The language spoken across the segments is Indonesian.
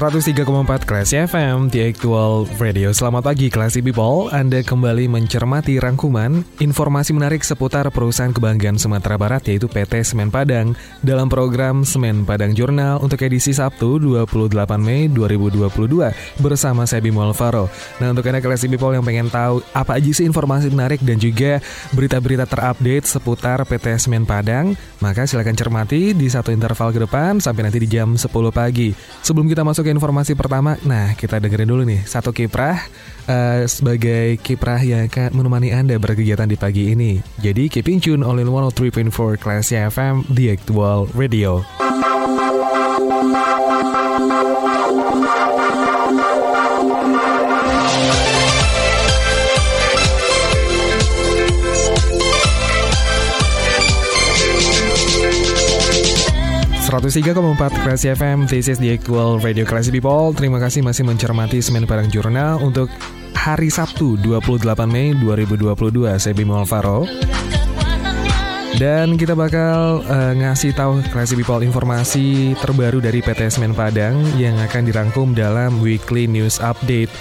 103,4 Classy FM, The Actual Radio. Selamat pagi Classy People, Anda kembali mencermati rangkuman informasi menarik seputar perusahaan kebanggaan Sumatera Barat yaitu PT Semen Padang dalam program Semen Padang Jurnal untuk edisi Sabtu 28 Mei 2022 bersama saya Bimo Alvaro. Nah untuk Anda Classy People yang pengen tahu apa aja sih informasi menarik dan juga berita-berita terupdate seputar PT Semen Padang, maka silahkan cermati di satu interval ke depan sampai nanti di jam 10 pagi. Sebelum kita masuk ke informasi pertama, nah kita dengerin dulu nih satu kiprah uh, sebagai kiprah yang akan menemani Anda berkegiatan di pagi ini. Jadi keep in tune all in 103.4 Classy FM, The Actual Radio. 103,4 Classy FM, this is the actual Radio Classy People. Terima kasih masih mencermati Semen Padang Jurnal untuk hari Sabtu 28 Mei 2022. Saya Bimo Alvaro. Dan kita bakal uh, ngasih tahu Classy People informasi terbaru dari PT Semen Padang yang akan dirangkum dalam Weekly News Update.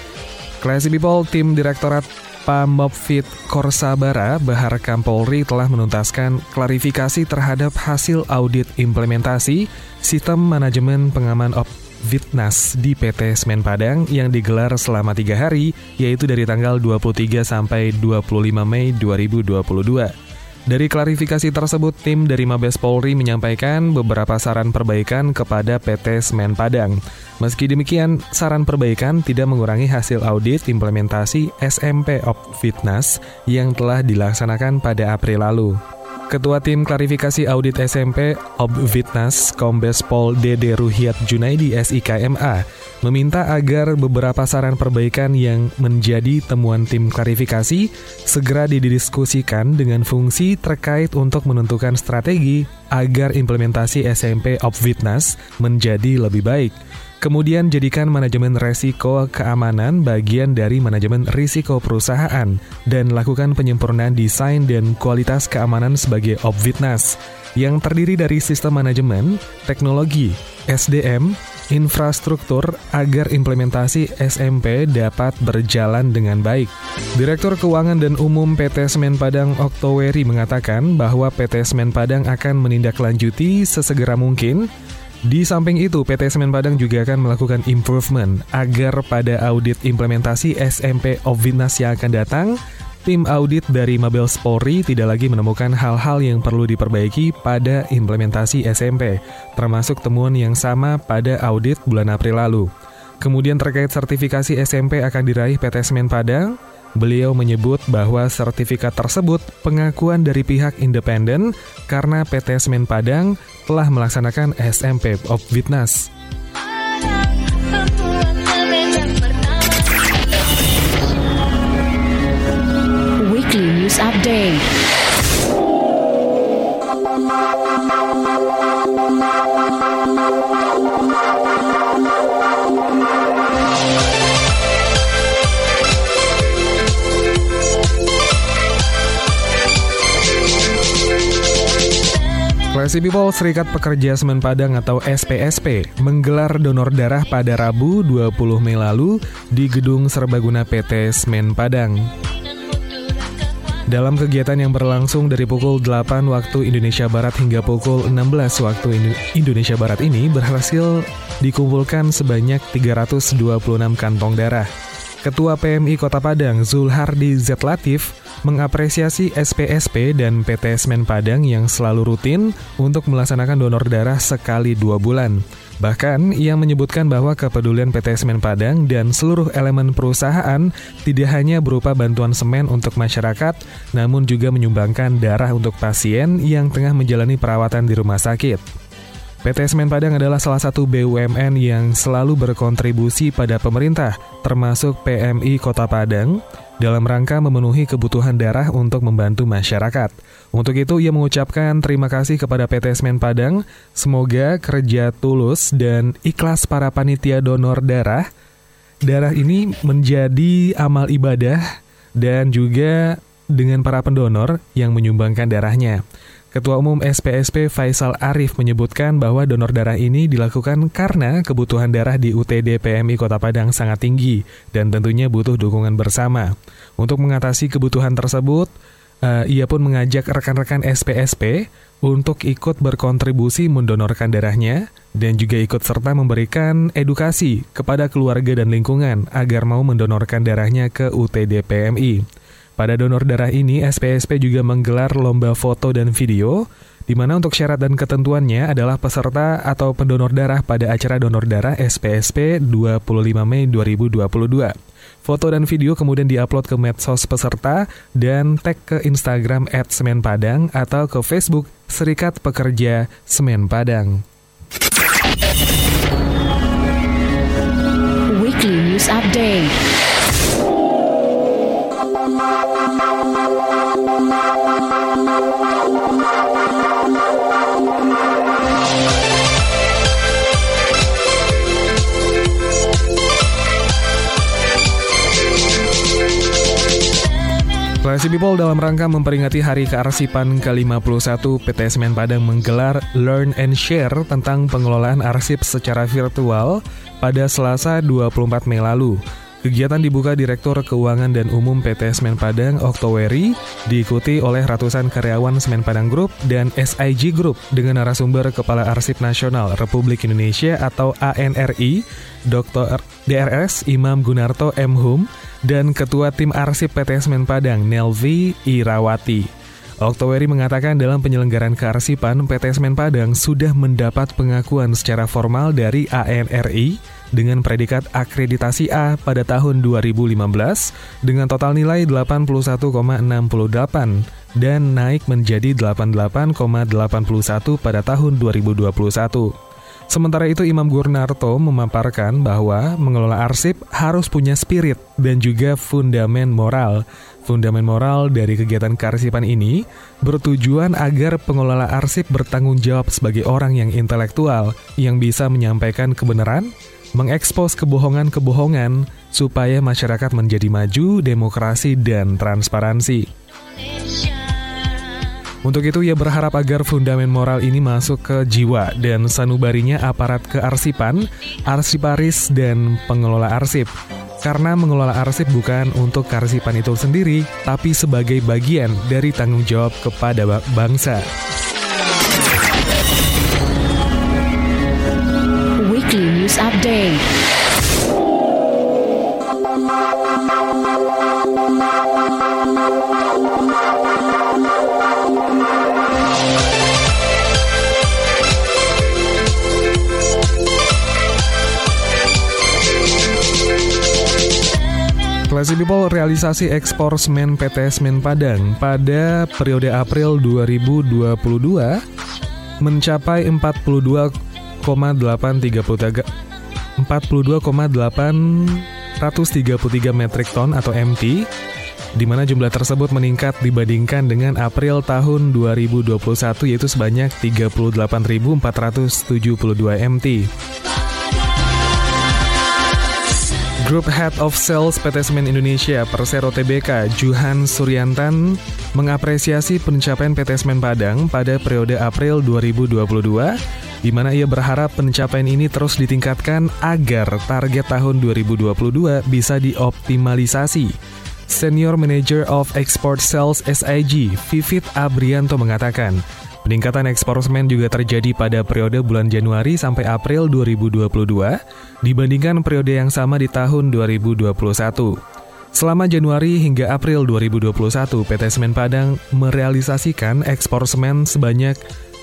Classy People, tim Direktorat Pamopfit Korsabara Bahar Kampolri telah menuntaskan klarifikasi terhadap hasil audit implementasi sistem manajemen pengaman op Vitnas di PT Semen Padang yang digelar selama tiga hari, yaitu dari tanggal 23 sampai 25 Mei 2022. Dari klarifikasi tersebut, tim dari Mabes Polri menyampaikan beberapa saran perbaikan kepada PT Semen Padang. Meski demikian, saran perbaikan tidak mengurangi hasil audit implementasi SMP of Fitness yang telah dilaksanakan pada April lalu. Ketua Tim Klarifikasi Audit SMP Obvitnas Kombes Pol Dede Ruhiat Junaidi SIKMA meminta agar beberapa saran perbaikan yang menjadi temuan tim klarifikasi segera didiskusikan dengan fungsi terkait untuk menentukan strategi agar implementasi SMP Obvitnas menjadi lebih baik. Kemudian jadikan manajemen resiko keamanan bagian dari manajemen risiko perusahaan dan lakukan penyempurnaan desain dan kualitas keamanan sebagai Obvitnas yang terdiri dari sistem manajemen, teknologi, SDM, infrastruktur agar implementasi SMP dapat berjalan dengan baik. Direktur Keuangan dan Umum PT Semen Padang Oktoweri mengatakan bahwa PT Semen Padang akan menindaklanjuti sesegera mungkin di samping itu, PT Semen Padang juga akan melakukan improvement agar pada audit implementasi SMP Ovinas yang akan datang, tim audit dari Mabel Spori tidak lagi menemukan hal-hal yang perlu diperbaiki pada implementasi SMP, termasuk temuan yang sama pada audit bulan April lalu. Kemudian terkait sertifikasi SMP akan diraih PT Semen Padang, Beliau menyebut bahwa sertifikat tersebut pengakuan dari pihak independen karena PT Semen Padang telah melaksanakan SMP of Witness. News Update. Classy People Serikat Pekerja Semen Padang atau SPSP menggelar donor darah pada Rabu 20 Mei lalu di Gedung Serbaguna PT Semen Padang. Dalam kegiatan yang berlangsung dari pukul 8 waktu Indonesia Barat hingga pukul 16 waktu Indonesia Barat ini berhasil dikumpulkan sebanyak 326 kantong darah. Ketua PMI Kota Padang Zulhardi Z Latif mengapresiasi SPSP dan PT Semen Padang yang selalu rutin untuk melaksanakan donor darah sekali dua bulan. Bahkan, ia menyebutkan bahwa kepedulian PT Semen Padang dan seluruh elemen perusahaan tidak hanya berupa bantuan semen untuk masyarakat, namun juga menyumbangkan darah untuk pasien yang tengah menjalani perawatan di rumah sakit. PT Semen Padang adalah salah satu BUMN yang selalu berkontribusi pada pemerintah, termasuk PMI Kota Padang, dalam rangka memenuhi kebutuhan darah untuk membantu masyarakat. Untuk itu, ia mengucapkan terima kasih kepada PT Semen Padang. Semoga kerja tulus dan ikhlas para panitia donor darah. Darah ini menjadi amal ibadah dan juga dengan para pendonor yang menyumbangkan darahnya. Ketua Umum SPSP Faisal Arif menyebutkan bahwa donor darah ini dilakukan karena kebutuhan darah di UTD PMI Kota Padang sangat tinggi dan tentunya butuh dukungan bersama. Untuk mengatasi kebutuhan tersebut, uh, ia pun mengajak rekan-rekan SPSP untuk ikut berkontribusi mendonorkan darahnya dan juga ikut serta memberikan edukasi kepada keluarga dan lingkungan agar mau mendonorkan darahnya ke UTD PMI. Pada donor darah ini, SPSP juga menggelar lomba foto dan video, di mana untuk syarat dan ketentuannya adalah peserta atau pendonor darah pada acara donor darah SPSP 25 Mei 2022. Foto dan video kemudian diupload ke medsos peserta dan tag ke Instagram at Semen Padang atau ke Facebook Serikat Pekerja Semen Padang. Weekly News Update Classy People dalam rangka memperingati Hari Kearsipan ke-51, PT Semen Padang menggelar Learn and Share tentang pengelolaan arsip secara virtual pada Selasa 24 Mei lalu. Kegiatan dibuka Direktur Keuangan dan Umum PT Semen Padang Oktoweri, diikuti oleh ratusan karyawan Semen Padang Group dan SIG Group dengan narasumber Kepala Arsip Nasional Republik Indonesia atau ANRI, Dr. DRS Imam Gunarto M. Hum, dan Ketua Tim Arsip PT Semen Padang Nelvi Irawati. Oktoweri mengatakan dalam penyelenggaraan kearsipan, PT Semen Padang sudah mendapat pengakuan secara formal dari ANRI dengan predikat akreditasi A pada tahun 2015 dengan total nilai 81,68 dan naik menjadi 88,81 pada tahun 2021. Sementara itu Imam Gurnarto memaparkan bahwa mengelola arsip harus punya spirit dan juga fundamen moral. Fundamen moral dari kegiatan kearsipan ini bertujuan agar pengelola arsip bertanggung jawab sebagai orang yang intelektual yang bisa menyampaikan kebenaran, mengekspos kebohongan-kebohongan supaya masyarakat menjadi maju, demokrasi, dan transparansi. Untuk itu ia berharap agar fundamen moral ini masuk ke jiwa dan sanubarinya aparat kearsipan, arsiparis, dan pengelola arsip. Karena mengelola arsip bukan untuk kearsipan itu sendiri, tapi sebagai bagian dari tanggung jawab kepada bangsa. News Update. Classy People realisasi ekspor semen PT Semen Padang pada periode April 2022 mencapai 42 42,833 metrik ton atau MT di mana jumlah tersebut meningkat dibandingkan dengan April tahun 2021 yaitu sebanyak 38.472 MT. Group Head of Sales PT Semen Indonesia Persero TBK Juhan Suryantan mengapresiasi pencapaian PT Semen Padang pada periode April 2022 di mana ia berharap pencapaian ini terus ditingkatkan agar target tahun 2022 bisa dioptimalisasi. Senior Manager of Export Sales SIG, Vivit Abrianto mengatakan, peningkatan ekspor semen juga terjadi pada periode bulan Januari sampai April 2022 dibandingkan periode yang sama di tahun 2021. Selama Januari hingga April 2021, PT Semen Padang merealisasikan ekspor semen sebanyak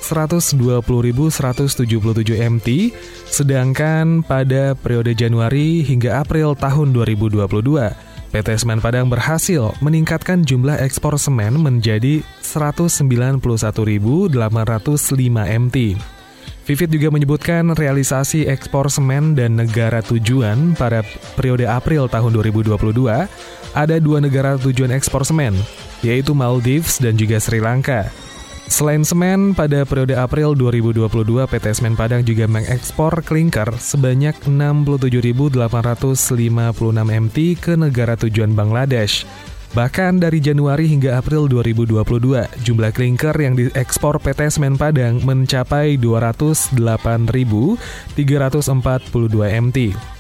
120.177 MT, sedangkan pada periode Januari hingga April tahun 2022, PT Semen Padang berhasil meningkatkan jumlah ekspor semen menjadi 191.805 MT. Vivit juga menyebutkan realisasi ekspor semen dan negara tujuan pada periode April tahun 2022 ada dua negara tujuan ekspor semen, yaitu Maldives dan juga Sri Lanka. Selain semen, pada periode April 2022 PT Semen Padang juga mengekspor klinker sebanyak 67.856 MT ke negara tujuan Bangladesh. Bahkan dari Januari hingga April 2022, jumlah klinker yang diekspor PT Semen Padang mencapai 208.342 MT.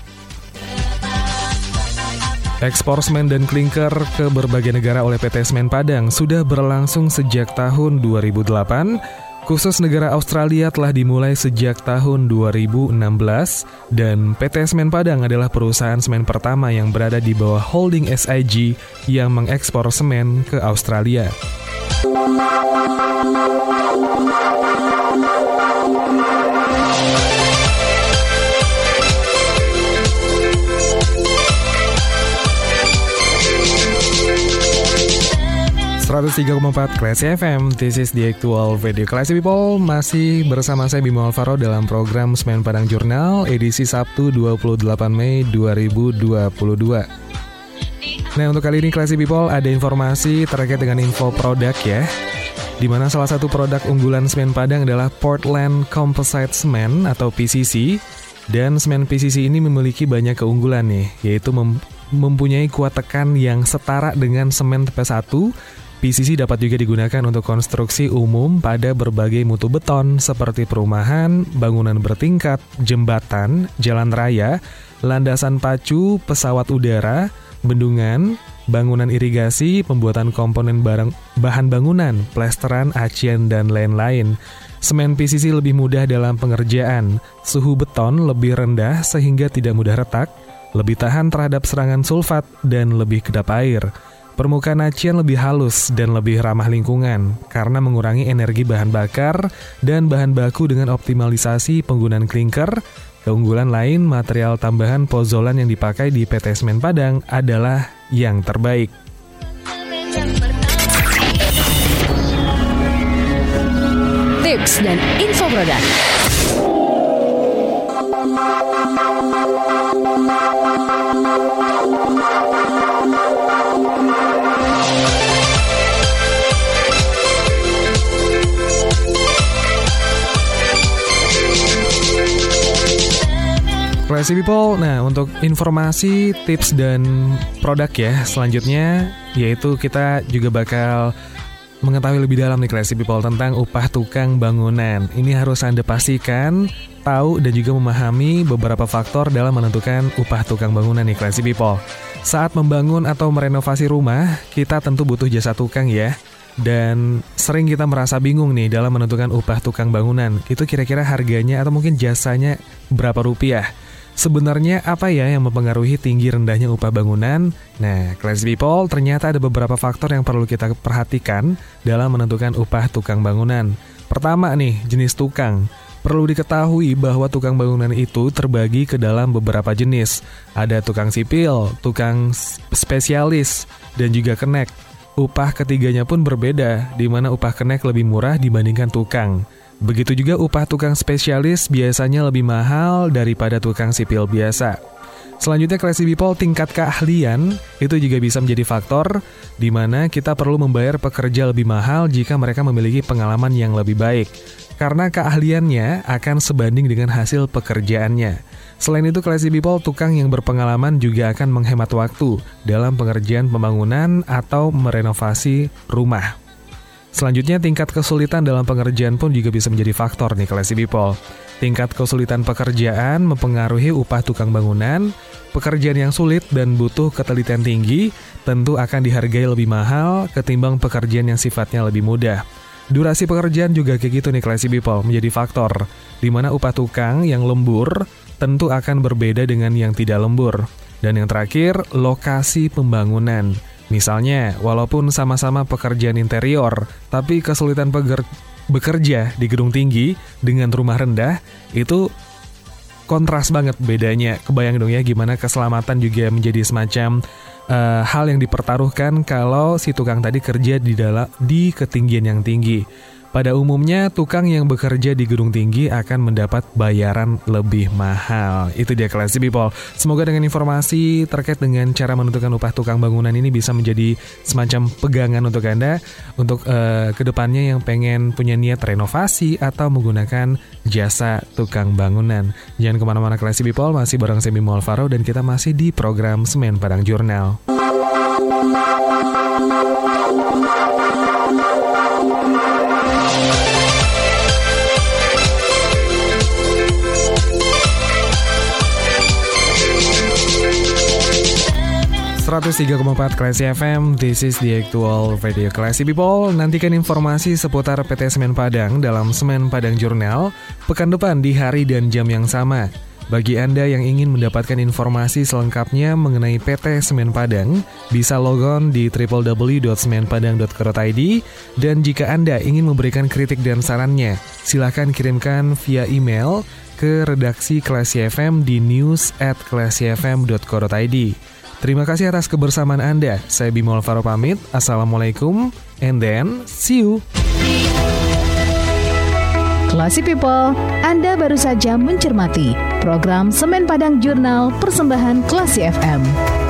Ekspor semen dan klinker ke berbagai negara oleh PT Semen Padang sudah berlangsung sejak tahun 2008 Khusus negara Australia telah dimulai sejak tahun 2016 dan PT Semen Padang adalah perusahaan semen pertama yang berada di bawah holding SIG yang mengekspor semen ke Australia. 103,4 Classy FM This is the actual video. Classy People Masih bersama saya Bimo Alvaro dalam program Semen Padang Jurnal Edisi Sabtu 28 Mei 2022 Nah untuk kali ini Classy People ada informasi terkait dengan info produk ya di mana salah satu produk unggulan semen Padang adalah Portland Composite Cement atau PCC dan semen PCC ini memiliki banyak keunggulan nih yaitu mem mempunyai kuat tekan yang setara dengan semen TP1 PCC dapat juga digunakan untuk konstruksi umum pada berbagai mutu beton seperti perumahan, bangunan bertingkat, jembatan, jalan raya, landasan pacu, pesawat udara, bendungan, bangunan irigasi, pembuatan komponen barang, bahan bangunan, plesteran, acian, dan lain-lain. Semen PCC lebih mudah dalam pengerjaan, suhu beton lebih rendah sehingga tidak mudah retak, lebih tahan terhadap serangan sulfat, dan lebih kedap air. Permukaan acian lebih halus dan lebih ramah lingkungan karena mengurangi energi bahan bakar dan bahan baku dengan optimalisasi penggunaan klinker. Keunggulan lain, material tambahan pozolan yang dipakai di PT Semen Padang adalah yang terbaik. Tips dan info produk. Classy People, nah untuk informasi, tips dan produk ya selanjutnya yaitu kita juga bakal mengetahui lebih dalam nih Classy People tentang upah tukang bangunan. Ini harus Anda pastikan, tahu dan juga memahami beberapa faktor dalam menentukan upah tukang bangunan nih Classy People. Saat membangun atau merenovasi rumah, kita tentu butuh jasa tukang ya. Dan sering kita merasa bingung nih dalam menentukan upah tukang bangunan. Itu kira-kira harganya atau mungkin jasanya berapa rupiah. Sebenarnya apa ya yang mempengaruhi tinggi rendahnya upah bangunan? Nah, class people, ternyata ada beberapa faktor yang perlu kita perhatikan dalam menentukan upah tukang bangunan. Pertama nih, jenis tukang. Perlu diketahui bahwa tukang bangunan itu terbagi ke dalam beberapa jenis. Ada tukang sipil, tukang spesialis, dan juga kenek. Upah ketiganya pun berbeda, di mana upah kenek lebih murah dibandingkan tukang. Begitu juga upah tukang spesialis biasanya lebih mahal daripada tukang sipil biasa. Selanjutnya classy people tingkat keahlian itu juga bisa menjadi faktor di mana kita perlu membayar pekerja lebih mahal jika mereka memiliki pengalaman yang lebih baik. Karena keahliannya akan sebanding dengan hasil pekerjaannya. Selain itu, classy people tukang yang berpengalaman juga akan menghemat waktu dalam pengerjaan pembangunan atau merenovasi rumah. Selanjutnya, tingkat kesulitan dalam pengerjaan pun juga bisa menjadi faktor nih classy people. Tingkat kesulitan pekerjaan mempengaruhi upah tukang bangunan. Pekerjaan yang sulit dan butuh ketelitian tinggi tentu akan dihargai lebih mahal ketimbang pekerjaan yang sifatnya lebih mudah. Durasi pekerjaan juga kayak gitu nih classy people menjadi faktor, di mana upah tukang yang lembur tentu akan berbeda dengan yang tidak lembur. Dan yang terakhir, lokasi pembangunan. Misalnya, walaupun sama-sama pekerjaan interior, tapi kesulitan bekerja di gedung tinggi dengan rumah rendah itu kontras banget bedanya. Kebayang dong ya gimana keselamatan juga menjadi semacam uh, hal yang dipertaruhkan kalau si tukang tadi kerja di dalam di ketinggian yang tinggi. Pada umumnya, tukang yang bekerja di gedung tinggi akan mendapat bayaran lebih mahal. Itu dia Classy People. Semoga dengan informasi terkait dengan cara menentukan upah tukang bangunan ini bisa menjadi semacam pegangan untuk Anda untuk uh, ke depannya yang pengen punya niat renovasi atau menggunakan jasa tukang bangunan. Jangan ke mana-mana Classy People, masih bareng Bimo Alvaro dan kita masih di program Semen Padang Jurnal. 103,4 Classy FM, this is the actual radio Classy People. Nantikan informasi seputar PT Semen Padang dalam Semen Padang Jurnal pekan depan di hari dan jam yang sama. Bagi Anda yang ingin mendapatkan informasi selengkapnya mengenai PT Semen Padang, bisa logon di www.semenpadang.co.id dan jika Anda ingin memberikan kritik dan sarannya, silahkan kirimkan via email ke redaksi Classy FM di news at. Terima kasih atas kebersamaan Anda. Saya Bimol Faro pamit. Assalamualaikum and then see you. Classy People, Anda baru saja mencermati program Semen Padang Jurnal Persembahan Classy FM.